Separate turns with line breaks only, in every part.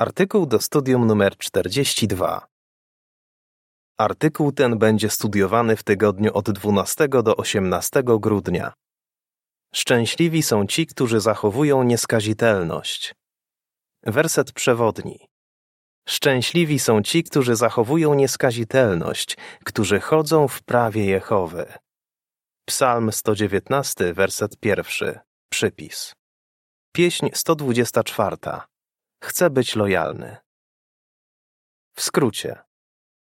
Artykuł do studium numer 42. Artykuł ten będzie studiowany w tygodniu od 12 do 18 grudnia. Szczęśliwi są ci, którzy zachowują nieskazitelność. Werset przewodni. Szczęśliwi są ci, którzy zachowują nieskazitelność, którzy chodzą w prawie Jehowy. Psalm 119, werset pierwszy. Przypis. Pieśń 124. Chcę być lojalny. W skrócie.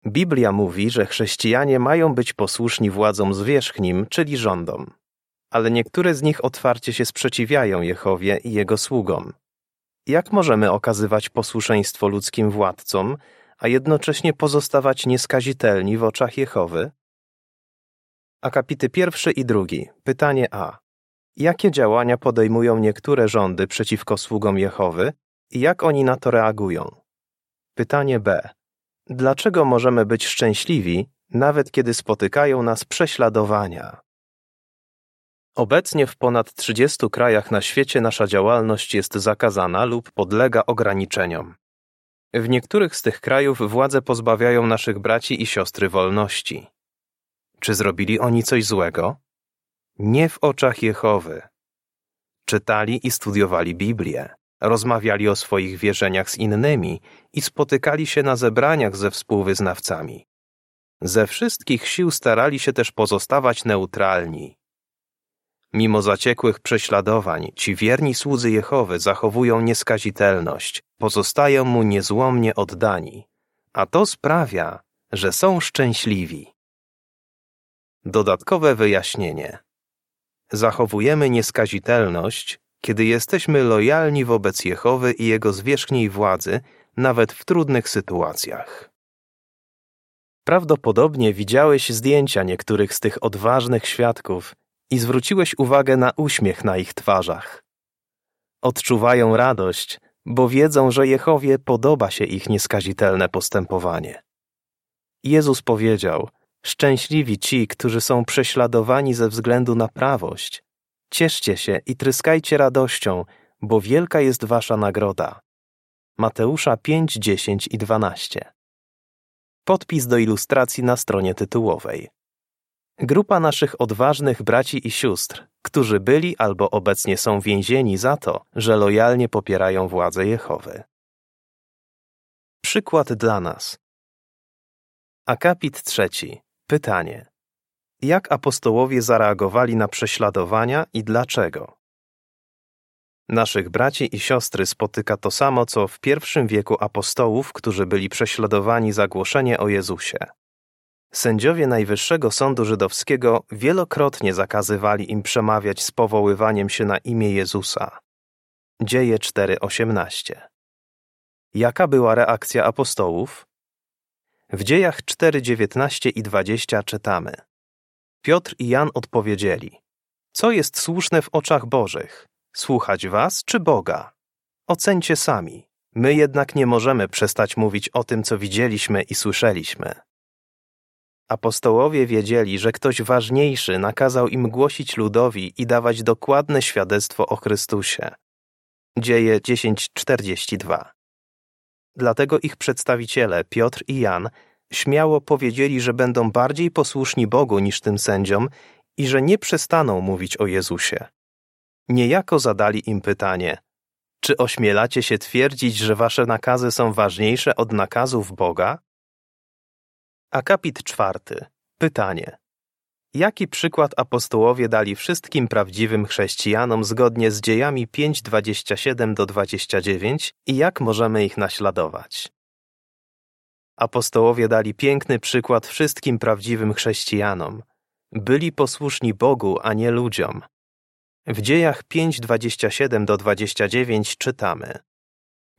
Biblia mówi, że chrześcijanie mają być posłuszni władzom zwierzchnim, czyli rządom. Ale niektóre z nich otwarcie się sprzeciwiają Jehowie i jego sługom. Jak możemy okazywać posłuszeństwo ludzkim władcom, a jednocześnie pozostawać nieskazitelni w oczach Jehowy? Akapity pierwszy i drugi. Pytanie A. Jakie działania podejmują niektóre rządy przeciwko sługom Jehowy jak oni na to reagują? Pytanie B. Dlaczego możemy być szczęśliwi, nawet kiedy spotykają nas prześladowania? Obecnie w ponad 30 krajach na świecie nasza działalność jest zakazana lub podlega ograniczeniom. W niektórych z tych krajów władze pozbawiają naszych braci i siostry wolności. Czy zrobili oni coś złego? Nie w oczach Jehowy. Czytali i studiowali Biblię, rozmawiali o swoich wierzeniach z innymi i spotykali się na zebraniach ze współwyznawcami. Ze wszystkich sił starali się też pozostawać neutralni. Mimo zaciekłych prześladowań, ci wierni słudzy Jehowy zachowują nieskazitelność, pozostają mu niezłomnie oddani, a to sprawia, że są szczęśliwi. Dodatkowe wyjaśnienie. Zachowujemy nieskazitelność, kiedy jesteśmy lojalni wobec Jehowy i jego zwierzchniej władzy, nawet w trudnych sytuacjach. Prawdopodobnie widziałeś zdjęcia niektórych z tych odważnych świadków i zwróciłeś uwagę na uśmiech na ich twarzach. Odczuwają radość, bo wiedzą, że Jehowie podoba się ich nieskazitelne postępowanie. Jezus powiedział: Szczęśliwi ci, którzy są prześladowani ze względu na prawość. Cieszcie się i tryskajcie radością, bo wielka jest wasza nagroda. Mateusza 5, 10 i 12. Podpis do ilustracji na stronie tytułowej. Grupa naszych odważnych braci i sióstr, którzy byli albo obecnie są więzieni za to, że lojalnie popierają władzę Jehowy. Przykład dla nas. Akapit trzeci. Pytanie. Jak apostołowie zareagowali na prześladowania i dlaczego? Naszych braci i siostry spotyka to samo, co w pierwszym wieku apostołów, którzy byli prześladowani za głoszenie o Jezusie. Sędziowie Najwyższego Sądu Żydowskiego wielokrotnie zakazywali im przemawiać z powoływaniem się na imię Jezusa. Dzieje 4:18. Jaka była reakcja apostołów? W dziejach 4:19 i 20 czytamy: Piotr i Jan odpowiedzieli: Co jest słuszne w oczach Bożych? Słuchać was czy Boga? Ocencie sami. My jednak nie możemy przestać mówić o tym, co widzieliśmy i słyszeliśmy. Apostołowie wiedzieli, że ktoś ważniejszy nakazał im głosić ludowi i dawać dokładne świadectwo o Chrystusie. Dzieje 10:42. Dlatego ich przedstawiciele, Piotr i Jan, śmiało powiedzieli, że będą bardziej posłuszni Bogu niż tym sędziom i że nie przestaną mówić o Jezusie. Niejako zadali im pytanie: Czy ośmielacie się twierdzić, że wasze nakazy są ważniejsze od nakazów Boga? Akapit czwarty. Pytanie. Jaki przykład apostołowie dali wszystkim prawdziwym chrześcijanom zgodnie z dziejami 5:27 do 29 i jak możemy ich naśladować? Apostołowie dali piękny przykład wszystkim prawdziwym chrześcijanom. Byli posłuszni Bogu, a nie ludziom. W dziejach 5:27 do 29 czytamy: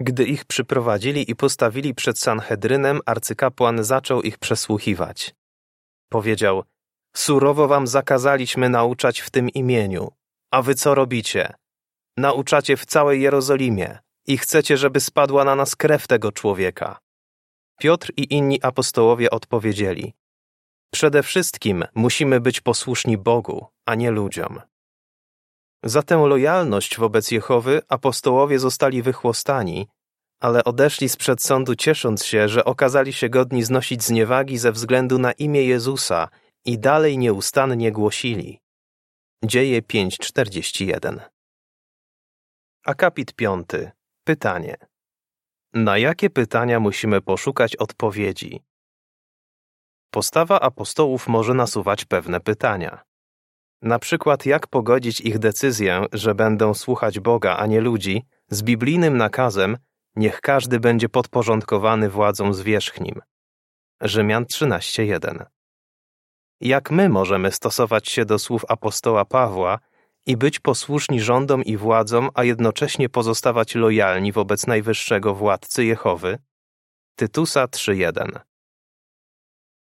Gdy ich przyprowadzili i postawili przed Sanhedrynem, arcykapłan zaczął ich przesłuchiwać. Powiedział: Surowo wam zakazaliśmy nauczać w tym imieniu. A wy co robicie? Nauczacie w całej Jerozolimie i chcecie, żeby spadła na nas krew tego człowieka. Piotr i inni apostołowie odpowiedzieli: Przede wszystkim musimy być posłuszni Bogu, a nie ludziom. Za tę lojalność wobec Jehowy apostołowie zostali wychłostani, ale odeszli sprzed sądu ciesząc się, że okazali się godni znosić zniewagi ze względu na imię Jezusa i dalej nieustannie głosili. Dzieje 5:41. Akapit 5. Pytanie. Na jakie pytania musimy poszukać odpowiedzi? Postawa apostołów może nasuwać pewne pytania. Na przykład, jak pogodzić ich decyzję, że będą słuchać Boga, a nie ludzi, z biblijnym nakazem, niech każdy będzie podporządkowany władzom zwierzchnim. Rzymian 13:1. Jak my możemy stosować się do słów apostoła Pawła i być posłuszni rządom i władzom, a jednocześnie pozostawać lojalni wobec najwyższego władcy Jehowy? Tytusa 3:1.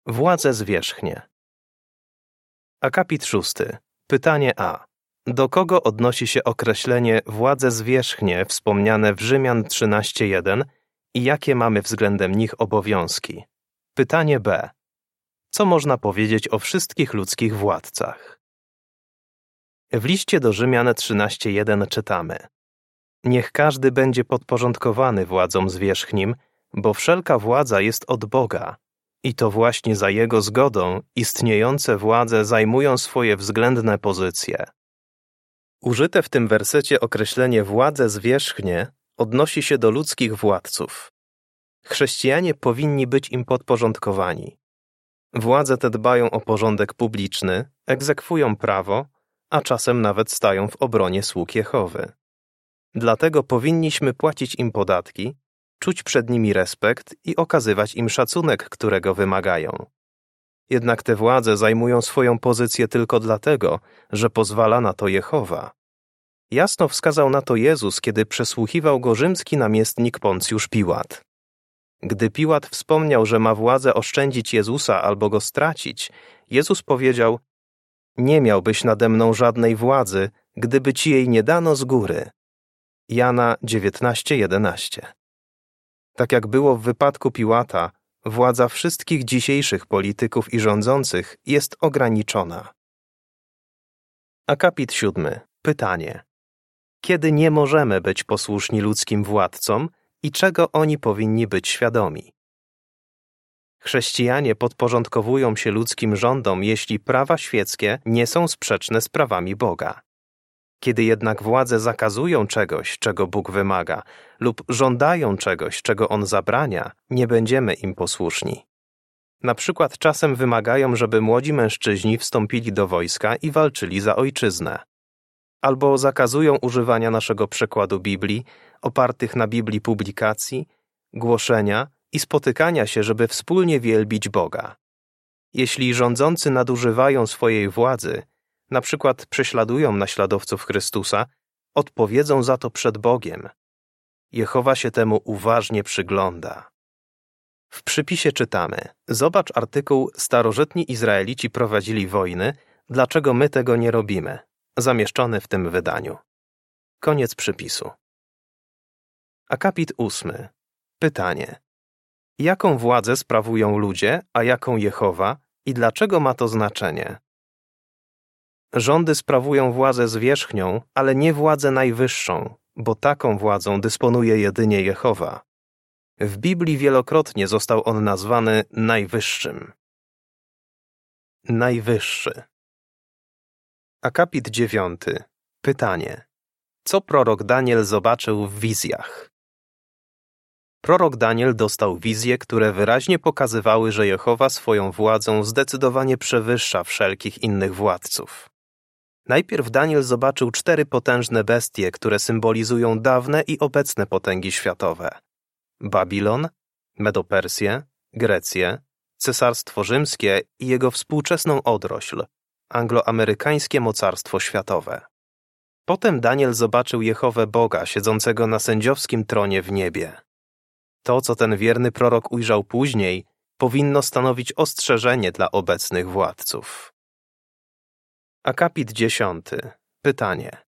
Władze zwierzchnie. Akapit 6. Pytanie A. Do kogo odnosi się określenie władze zwierzchnie wspomniane w Rzymian 13.1 i jakie mamy względem nich obowiązki? Pytanie B. Co można powiedzieć o wszystkich ludzkich władcach? W liście do Rzymian 13.1 czytamy Niech każdy będzie podporządkowany władzom zwierzchnim, bo wszelka władza jest od Boga i to właśnie za Jego zgodą istniejące władze zajmują swoje względne pozycje. Użyte w tym wersecie określenie władze zwierzchnie odnosi się do ludzkich władców. Chrześcijanie powinni być im podporządkowani. Władze te dbają o porządek publiczny, egzekwują prawo, a czasem nawet stają w obronie sług Jehowy. Dlatego powinniśmy płacić im podatki, czuć przed nimi respekt i okazywać im szacunek, którego wymagają. Jednak te władze zajmują swoją pozycję tylko dlatego, że pozwala na to Jehowa. Jasno wskazał na to Jezus, kiedy przesłuchiwał go rzymski namiestnik Poncjusz Piłat. Gdy Piłat wspomniał, że ma władzę oszczędzić Jezusa albo go stracić, Jezus powiedział: Nie miałbyś nade mną żadnej władzy, gdyby ci jej nie dano z góry. Jana 19:11. Tak jak było w wypadku Piłata, władza wszystkich dzisiejszych polityków i rządzących jest ograniczona. Akapit siódmy. Pytanie. Kiedy nie możemy być posłuszni ludzkim władcom i czego oni powinni być świadomi? Chrześcijanie podporządkowują się ludzkim rządom, jeśli prawa świeckie nie są sprzeczne z prawami Boga. Kiedy jednak władze zakazują czegoś, czego Bóg wymaga, lub żądają czegoś, czego On zabrania, nie będziemy im posłuszni. Na przykład czasem wymagają, żeby młodzi mężczyźni wstąpili do wojska i walczyli za ojczyznę. Albo zakazują używania naszego przekładu Biblii, opartych na Biblii publikacji, głoszenia i spotykania się, żeby wspólnie wielbić Boga. Jeśli rządzący nadużywają swojej władzy, na przykład prześladują naśladowców Chrystusa, odpowiedzą za to przed Bogiem. Jehowa się temu uważnie przygląda. W przypisie czytamy: Zobacz artykuł Starożytni Izraelici prowadzili wojny, dlaczego my tego nie robimy? Zamieszczony w tym wydaniu. Koniec przypisu. Akapit ósmy. Pytanie. Jaką władzę sprawują ludzie, a jaką Jehowa i dlaczego ma to znaczenie? Rządy sprawują władzę zwierzchnią, ale nie władzę najwyższą, bo taką władzą dysponuje jedynie Jehowa. W Biblii wielokrotnie został on nazwany najwyższym. Najwyższy. Akapit dziewiąty. Pytanie. Co prorok Daniel zobaczył w wizjach? Prorok Daniel dostał wizje, które wyraźnie pokazywały, że Jehowa swoją władzą zdecydowanie przewyższa wszelkich innych władców. Najpierw Daniel zobaczył cztery potężne bestie, które symbolizują dawne i obecne potęgi światowe: Babilon, Medopersję, Grecję, Cesarstwo Rzymskie i jego współczesną odrośl angloamerykańskie mocarstwo światowe. Potem Daniel zobaczył Jehowę Boga siedzącego na sędziowskim tronie w niebie. To, co ten wierny prorok ujrzał później, powinno stanowić ostrzeżenie dla obecnych władców. Akapit 10. Pytanie.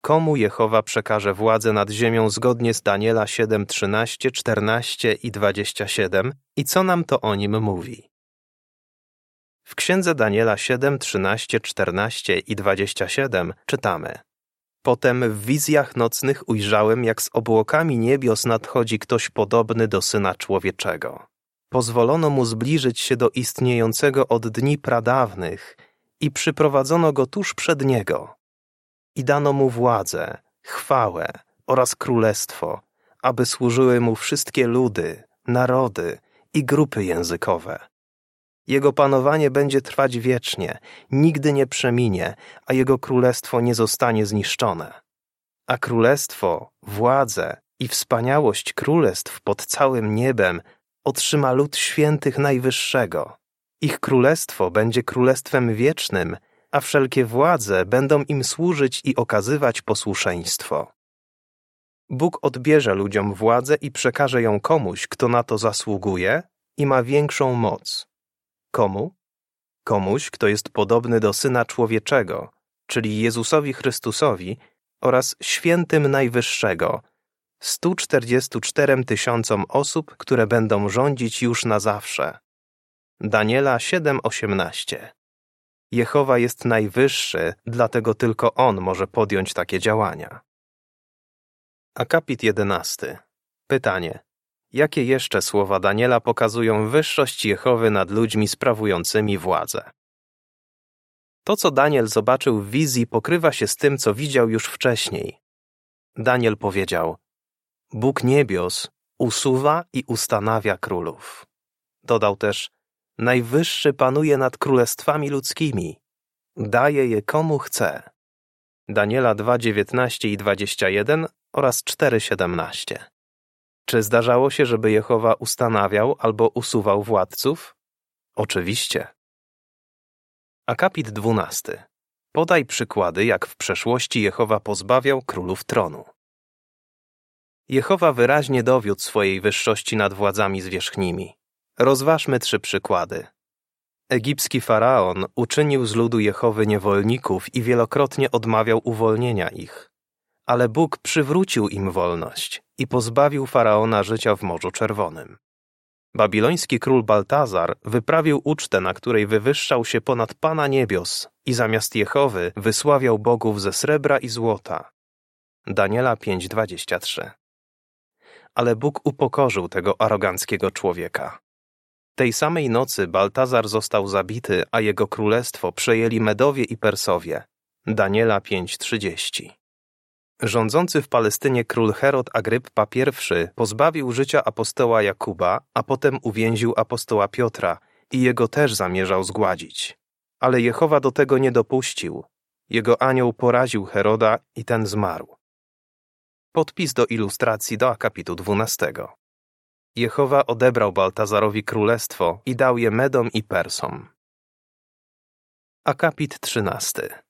Komu Jehowa przekaże władzę nad ziemią zgodnie z Daniela 7, 13, 14 i 27 i co nam to o nim mówi? W księdze Daniela 7, 13, 14 i 27 czytamy Potem w wizjach nocnych ujrzałem, jak z obłokami niebios nadchodzi ktoś podobny do Syna Człowieczego. Pozwolono mu zbliżyć się do istniejącego od dni pradawnych i przyprowadzono go tuż przed niego. I dano mu władzę, chwałę oraz królestwo, aby służyły mu wszystkie ludy, narody i grupy językowe. Jego panowanie będzie trwać wiecznie, nigdy nie przeminie, a jego królestwo nie zostanie zniszczone. A królestwo, władzę i wspaniałość królestw pod całym niebem otrzyma lud świętych Najwyższego. Ich królestwo będzie królestwem wiecznym, a wszelkie władze będą im służyć i okazywać posłuszeństwo. Bóg odbierze ludziom władzę i przekaże ją komuś, kto na to zasługuje i ma większą moc. Komu? Komuś, kto jest podobny do Syna Człowieczego, czyli Jezusowi Chrystusowi oraz Świętym Najwyższego, 144 tysiącom osób, które będą rządzić już na zawsze. Daniela 7:18 Jehowa jest najwyższy, dlatego tylko On może podjąć takie działania. Akapit 11. Pytanie. Jakie jeszcze słowa Daniela pokazują wyższość Jehowy nad ludźmi sprawującymi władzę? To, co Daniel zobaczył w wizji, pokrywa się z tym, co widział już wcześniej. Daniel powiedział: Bóg niebios usuwa i ustanawia królów. Dodał też: Najwyższy panuje nad królestwami ludzkimi, daje je komu chce. Daniela 2:19 i 21 oraz 4:17. Czy zdarzało się, żeby Jehowa ustanawiał albo usuwał władców? Oczywiście. Akapit 12. Podaj przykłady, jak w przeszłości Jehowa pozbawiał królów tronu. Jehowa wyraźnie dowiódł swojej wyższości nad władzami zwierzchnimi. Rozważmy trzy przykłady. Egipski faraon uczynił z ludu Jehowy niewolników i wielokrotnie odmawiał uwolnienia ich. Ale Bóg przywrócił im wolność i pozbawił faraona życia w Morzu Czerwonym. Babiloński król Baltazar wyprawił ucztę, na której wywyższał się ponad Pana Niebios i zamiast Jehowy wysławiał bogów ze srebra i złota. Daniela 5:23 Ale Bóg upokorzył tego aroganckiego człowieka. Tej samej nocy Baltazar został zabity, a jego królestwo przejęli Medowie i Persowie. Daniela 5:30 Rządzący w Palestynie król Herod Agryppa I pozbawił życia apostoła Jakuba, a potem uwięził apostoła Piotra i jego też zamierzał zgładzić. Ale Jehowa do tego nie dopuścił. Jego anioł poraził Heroda i ten zmarł. Podpis do ilustracji do akapitu 12. Jehowa odebrał Baltazarowi królestwo i dał je Medom i Persom. Akapit 13.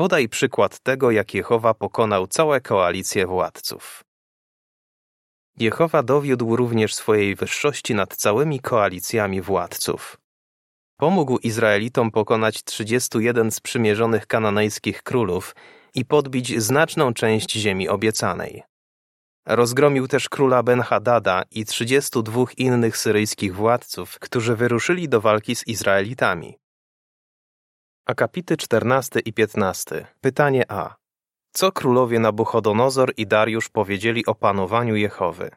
Podaj przykład tego, jak Jehowa pokonał całe koalicje władców. Jehowa dowiódł również swojej wyższości nad całymi koalicjami władców. Pomógł Izraelitom pokonać 31 sprzymierzonych kananejskich królów i podbić znaczną część ziemi obiecanej. Rozgromił też króla Ben-Hadada i 32 innych syryjskich władców, którzy wyruszyli do walki z Izraelitami. Akapity 14 i 15. Pytanie A. Co królowie Nabuchodonozor i Dariusz powiedzieli o panowaniu Jehowy?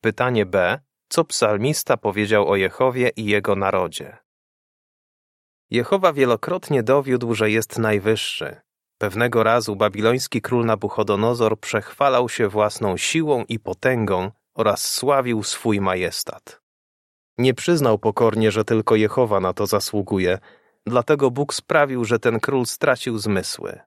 Pytanie B. Co psalmista powiedział o Jehowie i jego narodzie? Jehowa wielokrotnie dowiódł, że jest najwyższy. Pewnego razu babiloński król Nabuchodonozor przechwalał się własną siłą i potęgą oraz sławił swój majestat. Nie przyznał pokornie, że tylko Jehowa na to zasługuje, dlatego Bóg sprawił, że ten król stracił zmysły.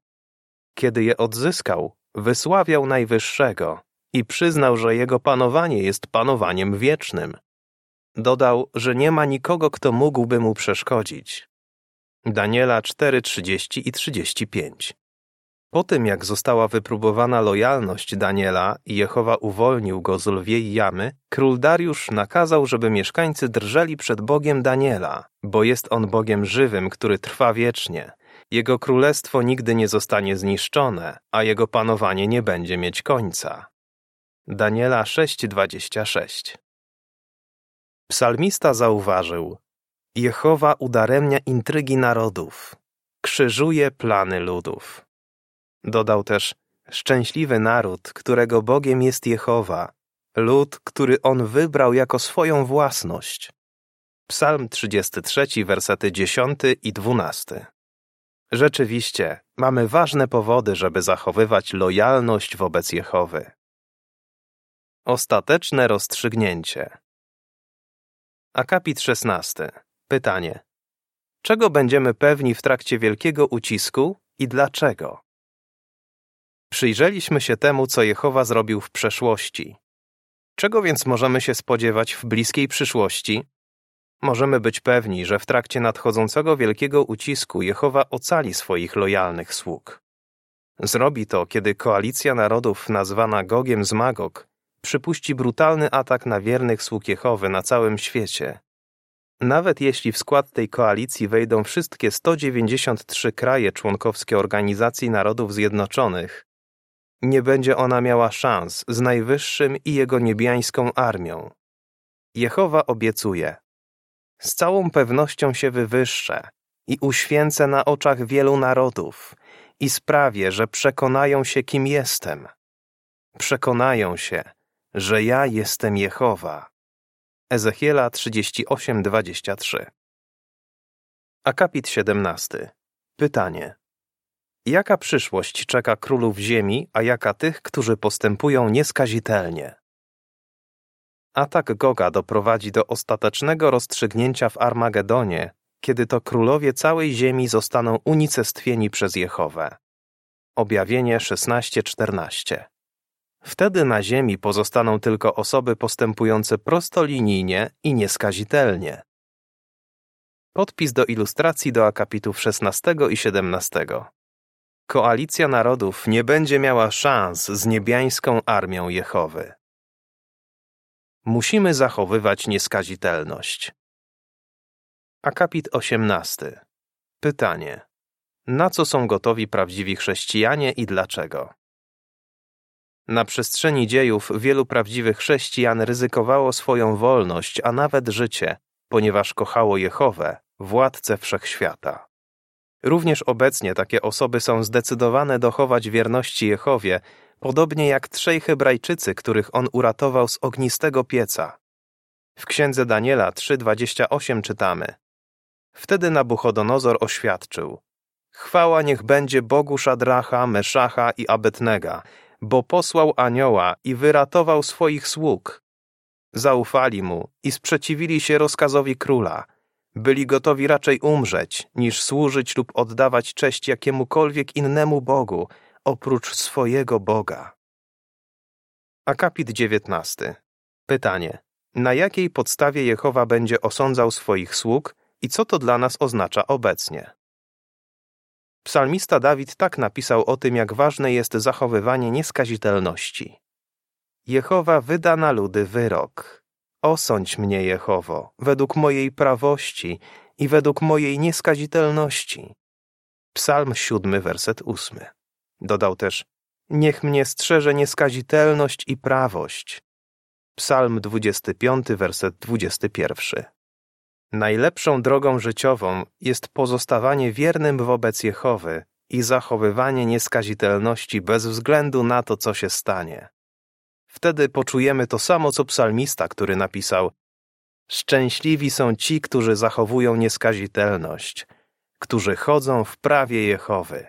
Kiedy je odzyskał, wysławiał Najwyższego i przyznał, że jego panowanie jest panowaniem wiecznym. Dodał, że nie ma nikogo, kto mógłby mu przeszkodzić. Daniela 4:30 i 35. Po tym, jak została wypróbowana lojalność Daniela i Jehowa uwolnił go z lwiej jamy, król Dariusz nakazał, żeby mieszkańcy drżeli przed Bogiem Daniela, bo jest on Bogiem żywym, który trwa wiecznie. Jego królestwo nigdy nie zostanie zniszczone, a jego panowanie nie będzie mieć końca. Daniela 6:26 Psalmista zauważył: Jehowa udaremnia intrygi narodów, krzyżuje plany ludów. Dodał też, Szczęśliwy naród, którego Bogiem jest Jehowa, lud, który On wybrał jako swoją własność. Psalm 33, wersety 10 i 12. Rzeczywiście, mamy ważne powody, żeby zachowywać lojalność wobec Jehowy. Ostateczne rozstrzygnięcie. Akapit 16. Pytanie. Czego będziemy pewni w trakcie wielkiego ucisku i dlaczego? Przyjrzeliśmy się temu, co Jehowa zrobił w przeszłości. Czego więc możemy się spodziewać w bliskiej przyszłości? Możemy być pewni, że w trakcie nadchodzącego wielkiego ucisku Jehowa ocali swoich lojalnych sług. Zrobi to, kiedy koalicja narodów nazwana Gogiem z Magog przypuści brutalny atak na wiernych sług Jehowy na całym świecie. Nawet jeśli w skład tej koalicji wejdą wszystkie 193 kraje członkowskie Organizacji Narodów Zjednoczonych, nie będzie ona miała szans z Najwyższym i jego niebiańską armią. Jehowa obiecuje: Z całą pewnością się wywyższę i uświęcę na oczach wielu narodów i sprawię, że przekonają się, kim jestem. Przekonają się, że ja jestem Jehowa. Ezechiela 38:23. Akapit 17. Pytanie. Jaka przyszłość czeka królów ziemi, a jaka tych, którzy postępują nieskazitelnie? Atak Goga doprowadzi do ostatecznego rozstrzygnięcia w Armagedonie, kiedy to królowie całej ziemi zostaną unicestwieni przez Jehowę. Objawienie 16:14. Wtedy na ziemi pozostaną tylko osoby postępujące prostolinijnie i nieskazitelnie. Podpis do ilustracji do akapitów 16 i 17. Koalicja narodów nie będzie miała szans z niebiańską armią Jehowy. Musimy zachowywać nieskazitelność. Akapit 18. Pytanie. Na co są gotowi prawdziwi chrześcijanie i dlaczego? Na przestrzeni dziejów wielu prawdziwych chrześcijan ryzykowało swoją wolność, a nawet życie, ponieważ kochało Jehowę, władcę wszechświata. Również obecnie takie osoby są zdecydowane dochować wierności Jehowie, podobnie jak trzej Hebrajczycy, których on uratował z ognistego pieca. W księdze Daniela 3:28 czytamy: Wtedy Nabuchodonozor oświadczył: Chwała niech będzie Bogu Szadracha, Meszacha i Abednega, bo posłał anioła i wyratował swoich sług. Zaufali mu i sprzeciwili się rozkazowi króla. Byli gotowi raczej umrzeć, niż służyć lub oddawać cześć jakiemukolwiek innemu Bogu, oprócz swojego Boga. Akapit 19. Pytanie. Na jakiej podstawie Jehowa będzie osądzał swoich sług i co to dla nas oznacza obecnie? Psalmista Dawid tak napisał o tym, jak ważne jest zachowywanie nieskazitelności. Jehowa wyda na ludy wyrok. Osądź mnie, Jehowo, według mojej prawości i według mojej nieskazitelności. Psalm siódmy, werset ósmy. Dodał też, niech mnie strzeże nieskazitelność i prawość. Psalm 25, werset 21. Najlepszą drogą życiową jest pozostawanie wiernym wobec Jehowy i zachowywanie nieskazitelności bez względu na to, co się stanie. Wtedy poczujemy to samo, co psalmista, który napisał: Szczęśliwi są ci, którzy zachowują nieskazitelność, którzy chodzą w prawie Jehowy.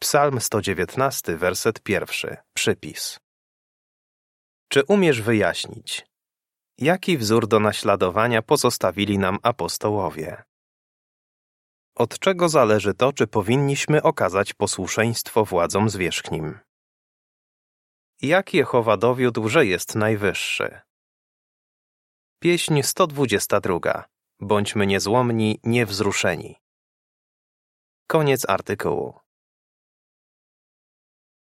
Psalm 119, werset pierwszy, przypis. Czy umiesz wyjaśnić, Jaki wzór do naśladowania pozostawili nam apostołowie? Od czego zależy to, czy powinniśmy okazać posłuszeństwo władzom zwierzchnim? Jak Jehowa dowiódł, że jest najwyższy? Pieśń 122. Bądźmy niezłomni, niewzruszeni. Koniec artykułu.